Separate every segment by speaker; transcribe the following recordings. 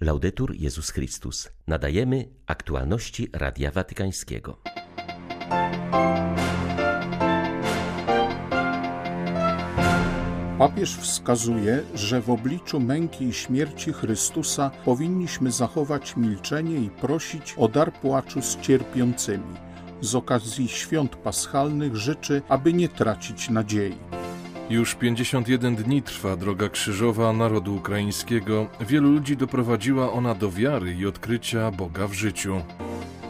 Speaker 1: Laudetur Jezus Chrystus. Nadajemy aktualności Radia Watykańskiego.
Speaker 2: Papież wskazuje, że w obliczu męki i śmierci Chrystusa powinniśmy zachować milczenie i prosić o dar płaczu z cierpiącymi. Z okazji świąt paschalnych życzy, aby nie tracić nadziei.
Speaker 3: Już 51 dni trwa droga krzyżowa narodu ukraińskiego. Wielu ludzi doprowadziła ona do wiary i odkrycia Boga w życiu.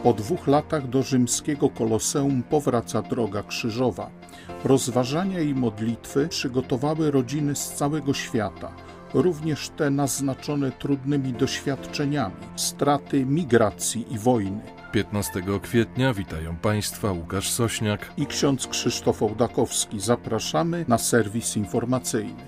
Speaker 2: Po dwóch latach do rzymskiego koloseum powraca droga krzyżowa. Rozważania i modlitwy przygotowały rodziny z całego świata, również te naznaczone trudnymi doświadczeniami, straty, migracji i wojny.
Speaker 3: 15 kwietnia witają Państwa Łukasz Sośniak
Speaker 2: i ksiądz Krzysztof Ołdakowski. Zapraszamy na serwis informacyjny.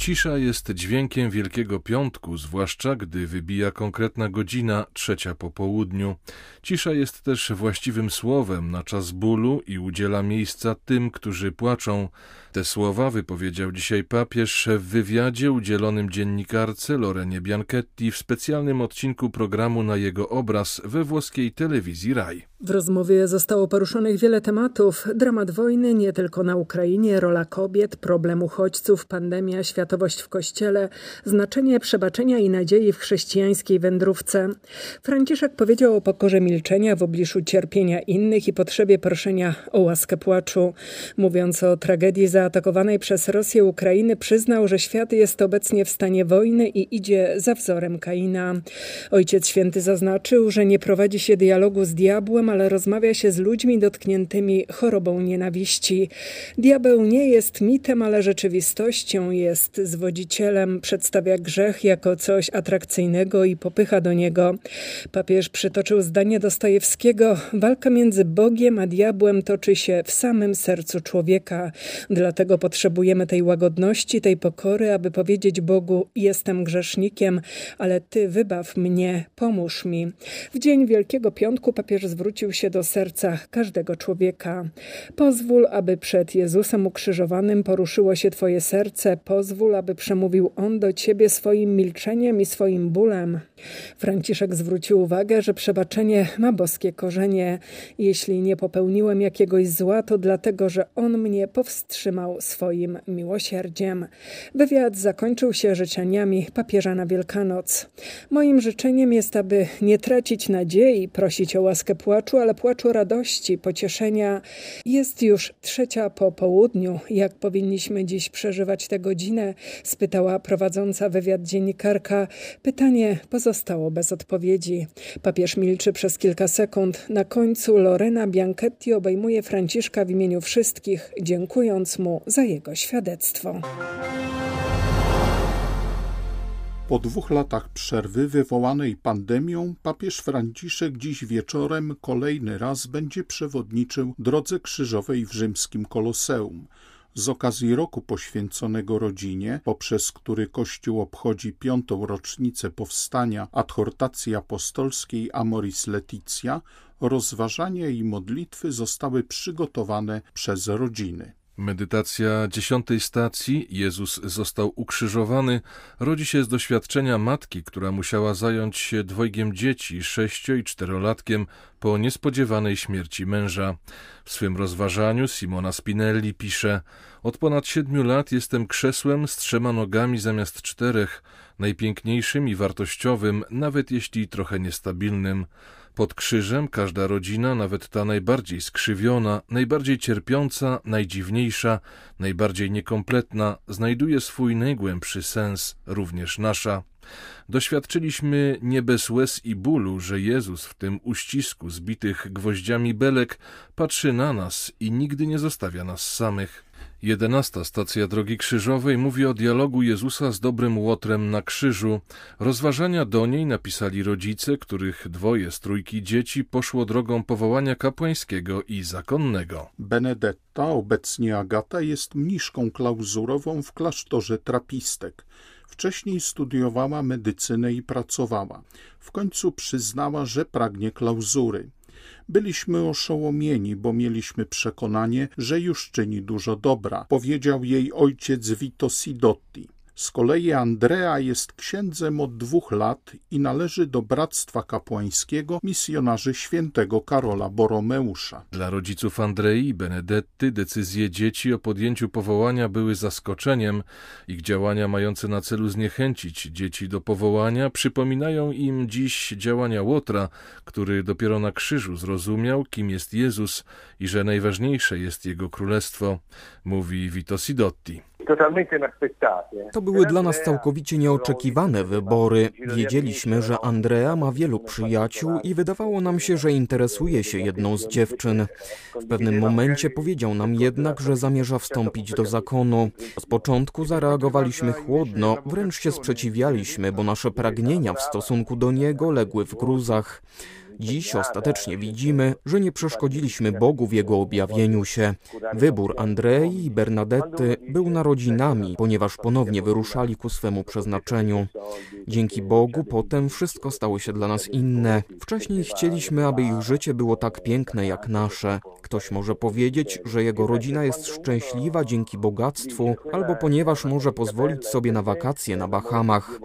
Speaker 3: Cisza jest dźwiękiem Wielkiego Piątku, zwłaszcza gdy wybija konkretna godzina, trzecia po południu. Cisza jest też właściwym słowem na czas bólu i udziela miejsca tym, którzy płaczą. Te słowa wypowiedział dzisiaj papież w wywiadzie udzielonym dziennikarce Lorenie Bianchetti w specjalnym odcinku programu na jego obraz we włoskiej telewizji RAI.
Speaker 4: W rozmowie zostało poruszonych wiele tematów. Dramat wojny nie tylko na Ukrainie, rola kobiet, problem uchodźców, pandemia, światowość w kościele, znaczenie przebaczenia i nadziei w chrześcijańskiej wędrówce. Franciszek powiedział o pokorze milczenia w obliczu cierpienia innych i potrzebie proszenia o łaskę płaczu. Mówiąc o tragedii zaatakowanej przez Rosję Ukrainy, przyznał, że świat jest obecnie w stanie wojny i idzie za wzorem Kaina. Ojciec Święty zaznaczył, że nie prowadzi się dialogu z diabłem, ale rozmawia się z ludźmi dotkniętymi chorobą nienawiści. Diabeł nie jest mitem, ale rzeczywistością, jest zwodzicielem, przedstawia grzech jako coś atrakcyjnego i popycha do niego. Papież przytoczył zdanie Dostojewskiego: Walka między Bogiem a diabłem toczy się w samym sercu człowieka. Dlatego potrzebujemy tej łagodności, tej pokory, aby powiedzieć Bogu: Jestem grzesznikiem, ale Ty wybaw mnie, pomóż mi. W dzień Wielkiego Piątku papież zwrócił się do serca każdego człowieka. Pozwól, aby przed Jezusem ukrzyżowanym poruszyło się Twoje serce, pozwól, aby przemówił On do Ciebie swoim milczeniem i swoim bólem. Franciszek zwrócił uwagę, że przebaczenie ma boskie korzenie. Jeśli nie popełniłem jakiegoś zła, to dlatego, że On mnie powstrzymał swoim miłosierdziem. Wywiad zakończył się życzeniami papieża na Wielkanoc. Moim życzeniem jest, aby nie tracić nadziei, prosić o łaskę płaczu, ale płaczu radości, pocieszenia. Jest już trzecia po południu. Jak powinniśmy dziś przeżywać tę godzinę? spytała prowadząca wywiad dziennikarka. Pytanie pozostało bez odpowiedzi. Papież milczy przez kilka sekund. Na końcu Lorena Bianchetti obejmuje Franciszka w imieniu wszystkich, dziękując mu za jego świadectwo.
Speaker 2: Po dwóch latach przerwy wywołanej pandemią, papież Franciszek dziś wieczorem kolejny raz będzie przewodniczył drodze krzyżowej w rzymskim Koloseum. Z okazji roku poświęconego rodzinie, poprzez który Kościół obchodzi piątą rocznicę powstania adhortacji apostolskiej Amoris Leticia, rozważania i modlitwy zostały przygotowane przez rodziny.
Speaker 3: Medytacja dziesiątej stacji Jezus został ukrzyżowany rodzi się z doświadczenia matki, która musiała zająć się dwojgiem dzieci, sześcio i czterolatkiem, po niespodziewanej śmierci męża. W swym rozważaniu Simona Spinelli pisze: Od ponad siedmiu lat jestem krzesłem z trzema nogami zamiast czterech, najpiękniejszym i wartościowym, nawet jeśli trochę niestabilnym. Pod krzyżem każda rodzina, nawet ta najbardziej skrzywiona, najbardziej cierpiąca, najdziwniejsza, najbardziej niekompletna, znajduje swój najgłębszy sens, również nasza. Doświadczyliśmy nie bez łez i bólu, że Jezus w tym uścisku zbitych gwoździami belek patrzy na nas i nigdy nie zostawia nas samych. Jedenasta stacja Drogi Krzyżowej mówi o dialogu Jezusa z dobrym Łotrem na krzyżu. Rozważania do niej napisali rodzice, których dwoje z trójki dzieci poszło drogą powołania kapłańskiego i zakonnego.
Speaker 2: Benedetta, obecnie Agata, jest mniszką klauzurową w klasztorze trapistek. Wcześniej studiowała medycynę i pracowała. W końcu przyznała, że pragnie klauzury. Byliśmy oszołomieni, bo mieliśmy przekonanie, że już czyni dużo dobra, powiedział jej ojciec Vito Sidotti. Z kolei Andrea jest księdzem od dwóch lat i należy do bractwa kapłańskiego misjonarzy świętego Karola Boromeusza.
Speaker 3: Dla rodziców Andrei i Benedetty decyzje dzieci o podjęciu powołania były zaskoczeniem. Ich działania mające na celu zniechęcić dzieci do powołania przypominają im dziś działania Łotra, który dopiero na krzyżu zrozumiał, kim jest Jezus i że najważniejsze jest Jego królestwo, mówi Vito Sidotti.
Speaker 5: To były dla nas całkowicie nieoczekiwane wybory. Wiedzieliśmy, że Andrea ma wielu przyjaciół i wydawało nam się, że interesuje się jedną z dziewczyn. W pewnym momencie powiedział nam jednak, że zamierza wstąpić do zakonu. Z początku zareagowaliśmy chłodno, wręcz się sprzeciwialiśmy, bo nasze pragnienia w stosunku do niego legły w gruzach. Dziś ostatecznie widzimy, że nie przeszkodziliśmy Bogu w Jego objawieniu się. Wybór Andrei i Bernadetty był narodzinami, ponieważ ponownie wyruszali ku swemu przeznaczeniu. Dzięki Bogu potem wszystko stało się dla nas inne. Wcześniej chcieliśmy, aby ich życie było tak piękne jak nasze. Ktoś może powiedzieć, że jego rodzina jest szczęśliwa dzięki bogactwu, albo ponieważ może pozwolić sobie na wakacje na Bahamach.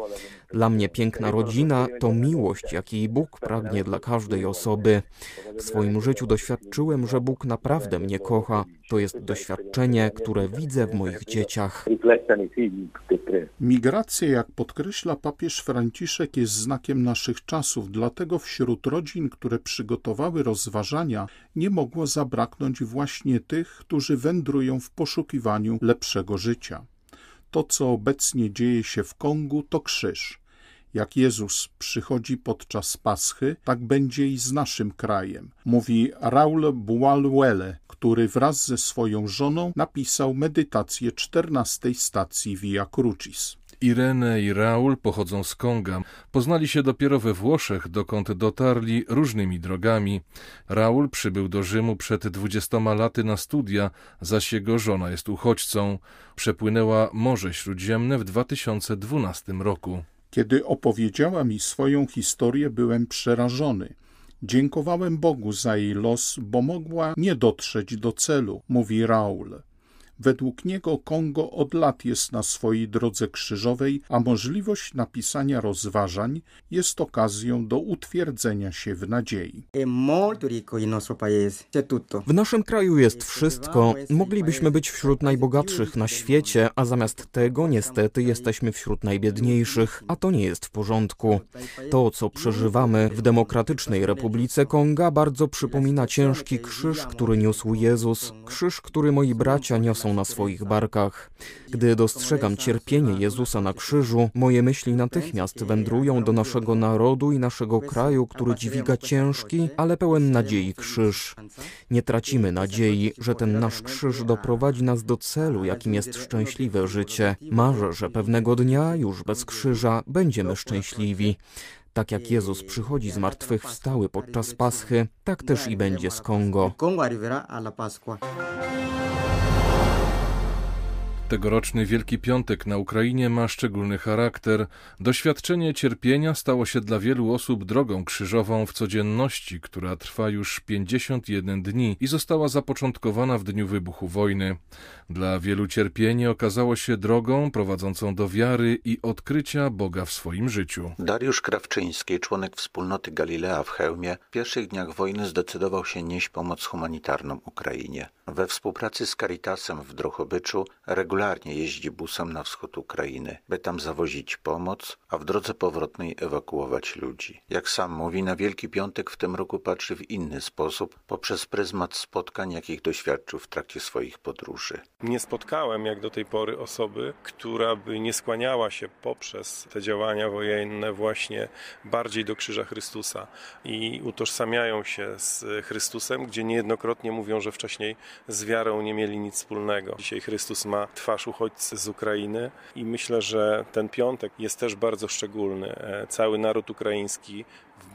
Speaker 5: Dla mnie piękna rodzina to miłość, jakiej Bóg pragnie dla każdej osoby. W swoim życiu doświadczyłem, że Bóg naprawdę mnie kocha. To jest doświadczenie, które widzę w moich dzieciach.
Speaker 2: Migracja, jak podkreśla papież Franciszek, jest znakiem naszych czasów, dlatego wśród rodzin, które przygotowały rozważania, nie mogło zabraknąć właśnie tych, którzy wędrują w poszukiwaniu lepszego życia. To, co obecnie dzieje się w Kongu, to krzyż. Jak Jezus przychodzi podczas Paschy, tak będzie i z naszym krajem, mówi Raul Bualuele, który wraz ze swoją żoną napisał medytację czternastej stacji Via Crucis.
Speaker 3: Irene i Raul pochodzą z Konga. Poznali się dopiero we Włoszech, dokąd dotarli różnymi drogami. Raul przybył do Rzymu przed dwudziestoma laty na studia, zaś jego żona jest uchodźcą. Przepłynęła Morze Śródziemne w 2012 roku.
Speaker 2: Kiedy opowiedziała mi swoją historię, byłem przerażony. Dziękowałem Bogu za jej los, bo mogła nie dotrzeć do celu, mówi Raul. Według niego Kongo od lat jest na swojej drodze krzyżowej, a możliwość napisania rozważań jest okazją do utwierdzenia się w nadziei.
Speaker 5: W naszym kraju jest wszystko. Moglibyśmy być wśród najbogatszych na świecie, a zamiast tego niestety jesteśmy wśród najbiedniejszych, a to nie jest w porządku. To, co przeżywamy w Demokratycznej Republice Konga, bardzo przypomina ciężki krzyż, który niósł Jezus, krzyż, który moi bracia niosą na swoich barkach. Gdy dostrzegam cierpienie Jezusa na krzyżu, moje myśli natychmiast wędrują do naszego narodu i naszego kraju, który dźwiga ciężki, ale pełen nadziei krzyż. Nie tracimy nadziei, że ten nasz krzyż doprowadzi nas do celu, jakim jest szczęśliwe życie. Marzę, że pewnego dnia, już bez krzyża, będziemy szczęśliwi. Tak jak Jezus przychodzi z martwych wstały podczas Paschy, tak też i będzie z Kongo.
Speaker 3: Tegoroczny Wielki Piątek na Ukrainie ma szczególny charakter. Doświadczenie cierpienia stało się dla wielu osób drogą krzyżową w codzienności, która trwa już 51 dni i została zapoczątkowana w dniu wybuchu wojny. Dla wielu cierpienie okazało się drogą prowadzącą do wiary i odkrycia Boga w swoim życiu.
Speaker 6: Dariusz Krawczyński, członek wspólnoty Galilea w Chełmie, w pierwszych dniach wojny zdecydował się nieść pomoc humanitarną Ukrainie. We współpracy z Caritasem w Drohobyczu regularnie jeździ busem na wschód Ukrainy, by tam zawozić pomoc, a w drodze powrotnej ewakuować ludzi. Jak sam mówi, na Wielki Piątek w tym roku patrzy w inny sposób, poprzez pryzmat spotkań, jakich doświadczył w trakcie swoich podróży.
Speaker 7: Nie spotkałem jak do tej pory osoby, która by nie skłaniała się poprzez te działania wojenne właśnie bardziej do krzyża Chrystusa i utożsamiają się z Chrystusem, gdzie niejednokrotnie mówią, że wcześniej z wiarą nie mieli nic wspólnego. Dzisiaj Chrystus ma twarz uchodźcy z Ukrainy i myślę, że ten piątek jest też bardzo szczególny. Cały naród ukraiński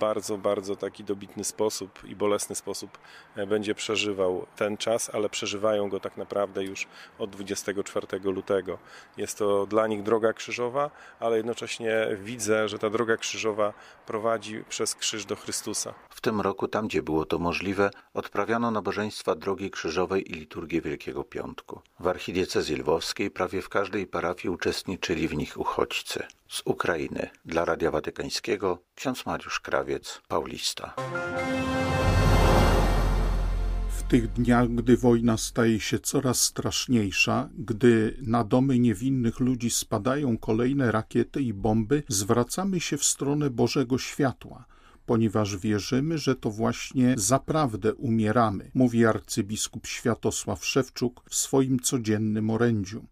Speaker 7: bardzo, bardzo taki dobitny sposób i bolesny sposób e, będzie przeżywał ten czas, ale przeżywają go tak naprawdę już od 24 lutego. Jest to dla nich droga krzyżowa, ale jednocześnie widzę, że ta droga krzyżowa prowadzi przez krzyż do Chrystusa.
Speaker 6: W tym roku, tam gdzie było to możliwe, odprawiano nabożeństwa drogi krzyżowej i liturgię Wielkiego Piątku. W archidiecezji lwowskiej prawie w każdej parafii uczestniczyli w nich uchodźcy. Z Ukrainy dla Radia Watykańskiego ksiądz Mariusz Krawiec, Paulista.
Speaker 2: W tych dniach, gdy wojna staje się coraz straszniejsza, gdy na domy niewinnych ludzi spadają kolejne rakiety i bomby, zwracamy się w stronę Bożego Światła ponieważ wierzymy, że to właśnie zaprawdę umieramy, mówi arcybiskup Światosław Szewczuk w swoim codziennym orędziu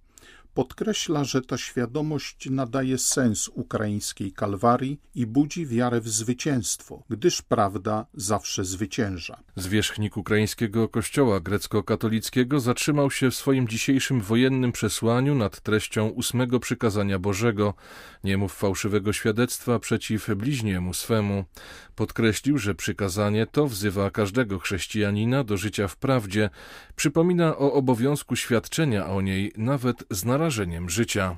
Speaker 2: podkreśla, że ta świadomość nadaje sens ukraińskiej kalwarii i budzi wiarę w zwycięstwo, gdyż prawda zawsze zwycięża.
Speaker 3: Zwierzchnik ukraińskiego kościoła grecko-katolickiego zatrzymał się w swoim dzisiejszym wojennym przesłaniu nad treścią ósmego przykazania Bożego nie mów fałszywego świadectwa przeciw bliźniemu swemu. Podkreślił, że przykazanie to wzywa każdego chrześcijanina do życia w prawdzie, przypomina o obowiązku świadczenia o niej nawet z życia.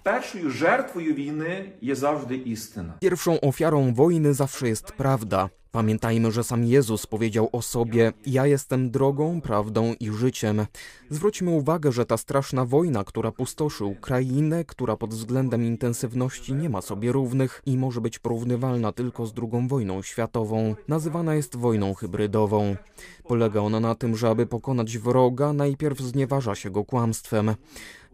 Speaker 5: Pierwszą ofiarą wojny zawsze jest prawda. Pamiętajmy, że sam Jezus powiedział o sobie: Ja jestem drogą, prawdą i życiem. Zwróćmy uwagę, że ta straszna wojna, która pustoszy Ukrainę, która pod względem intensywności nie ma sobie równych i może być porównywalna tylko z II wojną światową, nazywana jest wojną hybrydową. Polega ona na tym, że aby pokonać wroga, najpierw znieważa się go kłamstwem.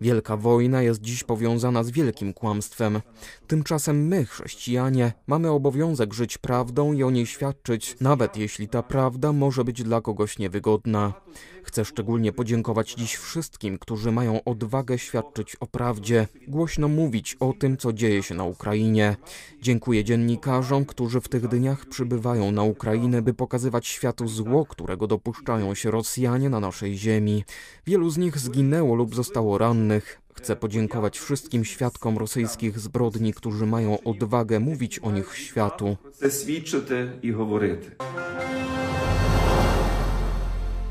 Speaker 5: Wielka wojna jest dziś powiązana z wielkim kłamstwem. Tymczasem my, chrześcijanie, mamy obowiązek żyć prawdą i o niej świadczyć, nawet jeśli ta prawda może być dla kogoś niewygodna. Chcę szczególnie podziękować dziś wszystkim, którzy mają odwagę świadczyć o prawdzie, głośno mówić o tym, co dzieje się na Ukrainie. Dziękuję dziennikarzom, którzy w tych dniach przybywają na Ukrainę, by pokazywać światu zło, którego dopuszczają się Rosjanie na naszej ziemi. Wielu z nich zginęło lub zostało rannych. Chcę podziękować wszystkim świadkom rosyjskich zbrodni, którzy mają odwagę mówić o nich światu.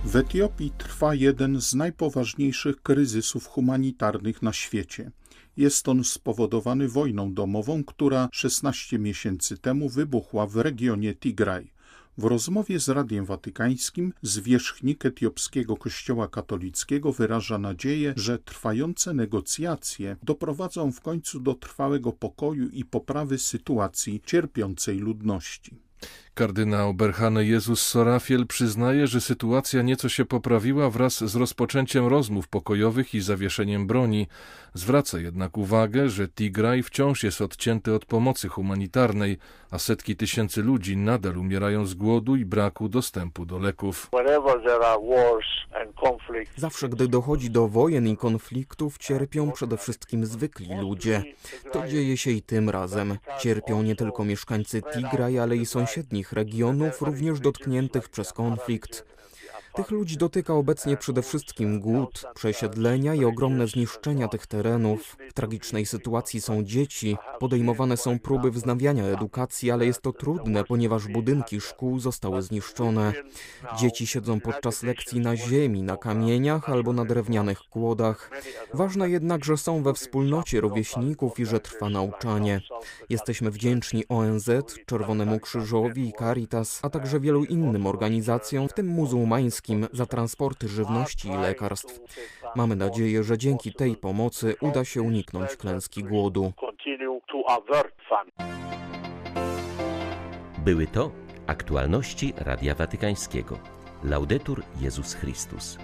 Speaker 2: W Etiopii trwa jeden z najpoważniejszych kryzysów humanitarnych na świecie. Jest on spowodowany wojną domową, która 16 miesięcy temu wybuchła w regionie Tigraj. W rozmowie z Radiem Watykańskim zwierzchnik etiopskiego kościoła katolickiego wyraża nadzieję, że trwające negocjacje doprowadzą w końcu do trwałego pokoju i poprawy sytuacji cierpiącej ludności.
Speaker 3: Kardynał Berhane Jezus Sorafiel przyznaje, że sytuacja nieco się poprawiła wraz z rozpoczęciem rozmów pokojowych i zawieszeniem broni. Zwraca jednak uwagę, że Tigraj wciąż jest odcięty od pomocy humanitarnej, a setki tysięcy ludzi nadal umierają z głodu i braku dostępu do leków.
Speaker 5: Zawsze, gdy dochodzi do wojen i konfliktów, cierpią przede wszystkim zwykli ludzie. To dzieje się i tym razem. Cierpią nie tylko mieszkańcy Tigraj, ale i sąsiednich regionów, również dotkniętych przez konflikt. Tych ludzi dotyka obecnie przede wszystkim głód, przesiedlenia i ogromne zniszczenia tych terenów. W tragicznej sytuacji są dzieci, podejmowane są próby wznawiania edukacji, ale jest to trudne, ponieważ budynki szkół zostały zniszczone. Dzieci siedzą podczas lekcji na ziemi, na kamieniach albo na drewnianych kłodach. Ważne jednak, że są we wspólnocie rówieśników i że trwa nauczanie. Jesteśmy wdzięczni ONZ, Czerwonemu Krzyżowi i Caritas, a także wielu innym organizacjom, w tym muzułmańskim, za transporty żywności i lekarstw. Mamy nadzieję, że dzięki tej pomocy uda się uniknąć klęski głodu.
Speaker 1: Były to aktualności Radia Watykańskiego. Laudetur Jezus Chrystus.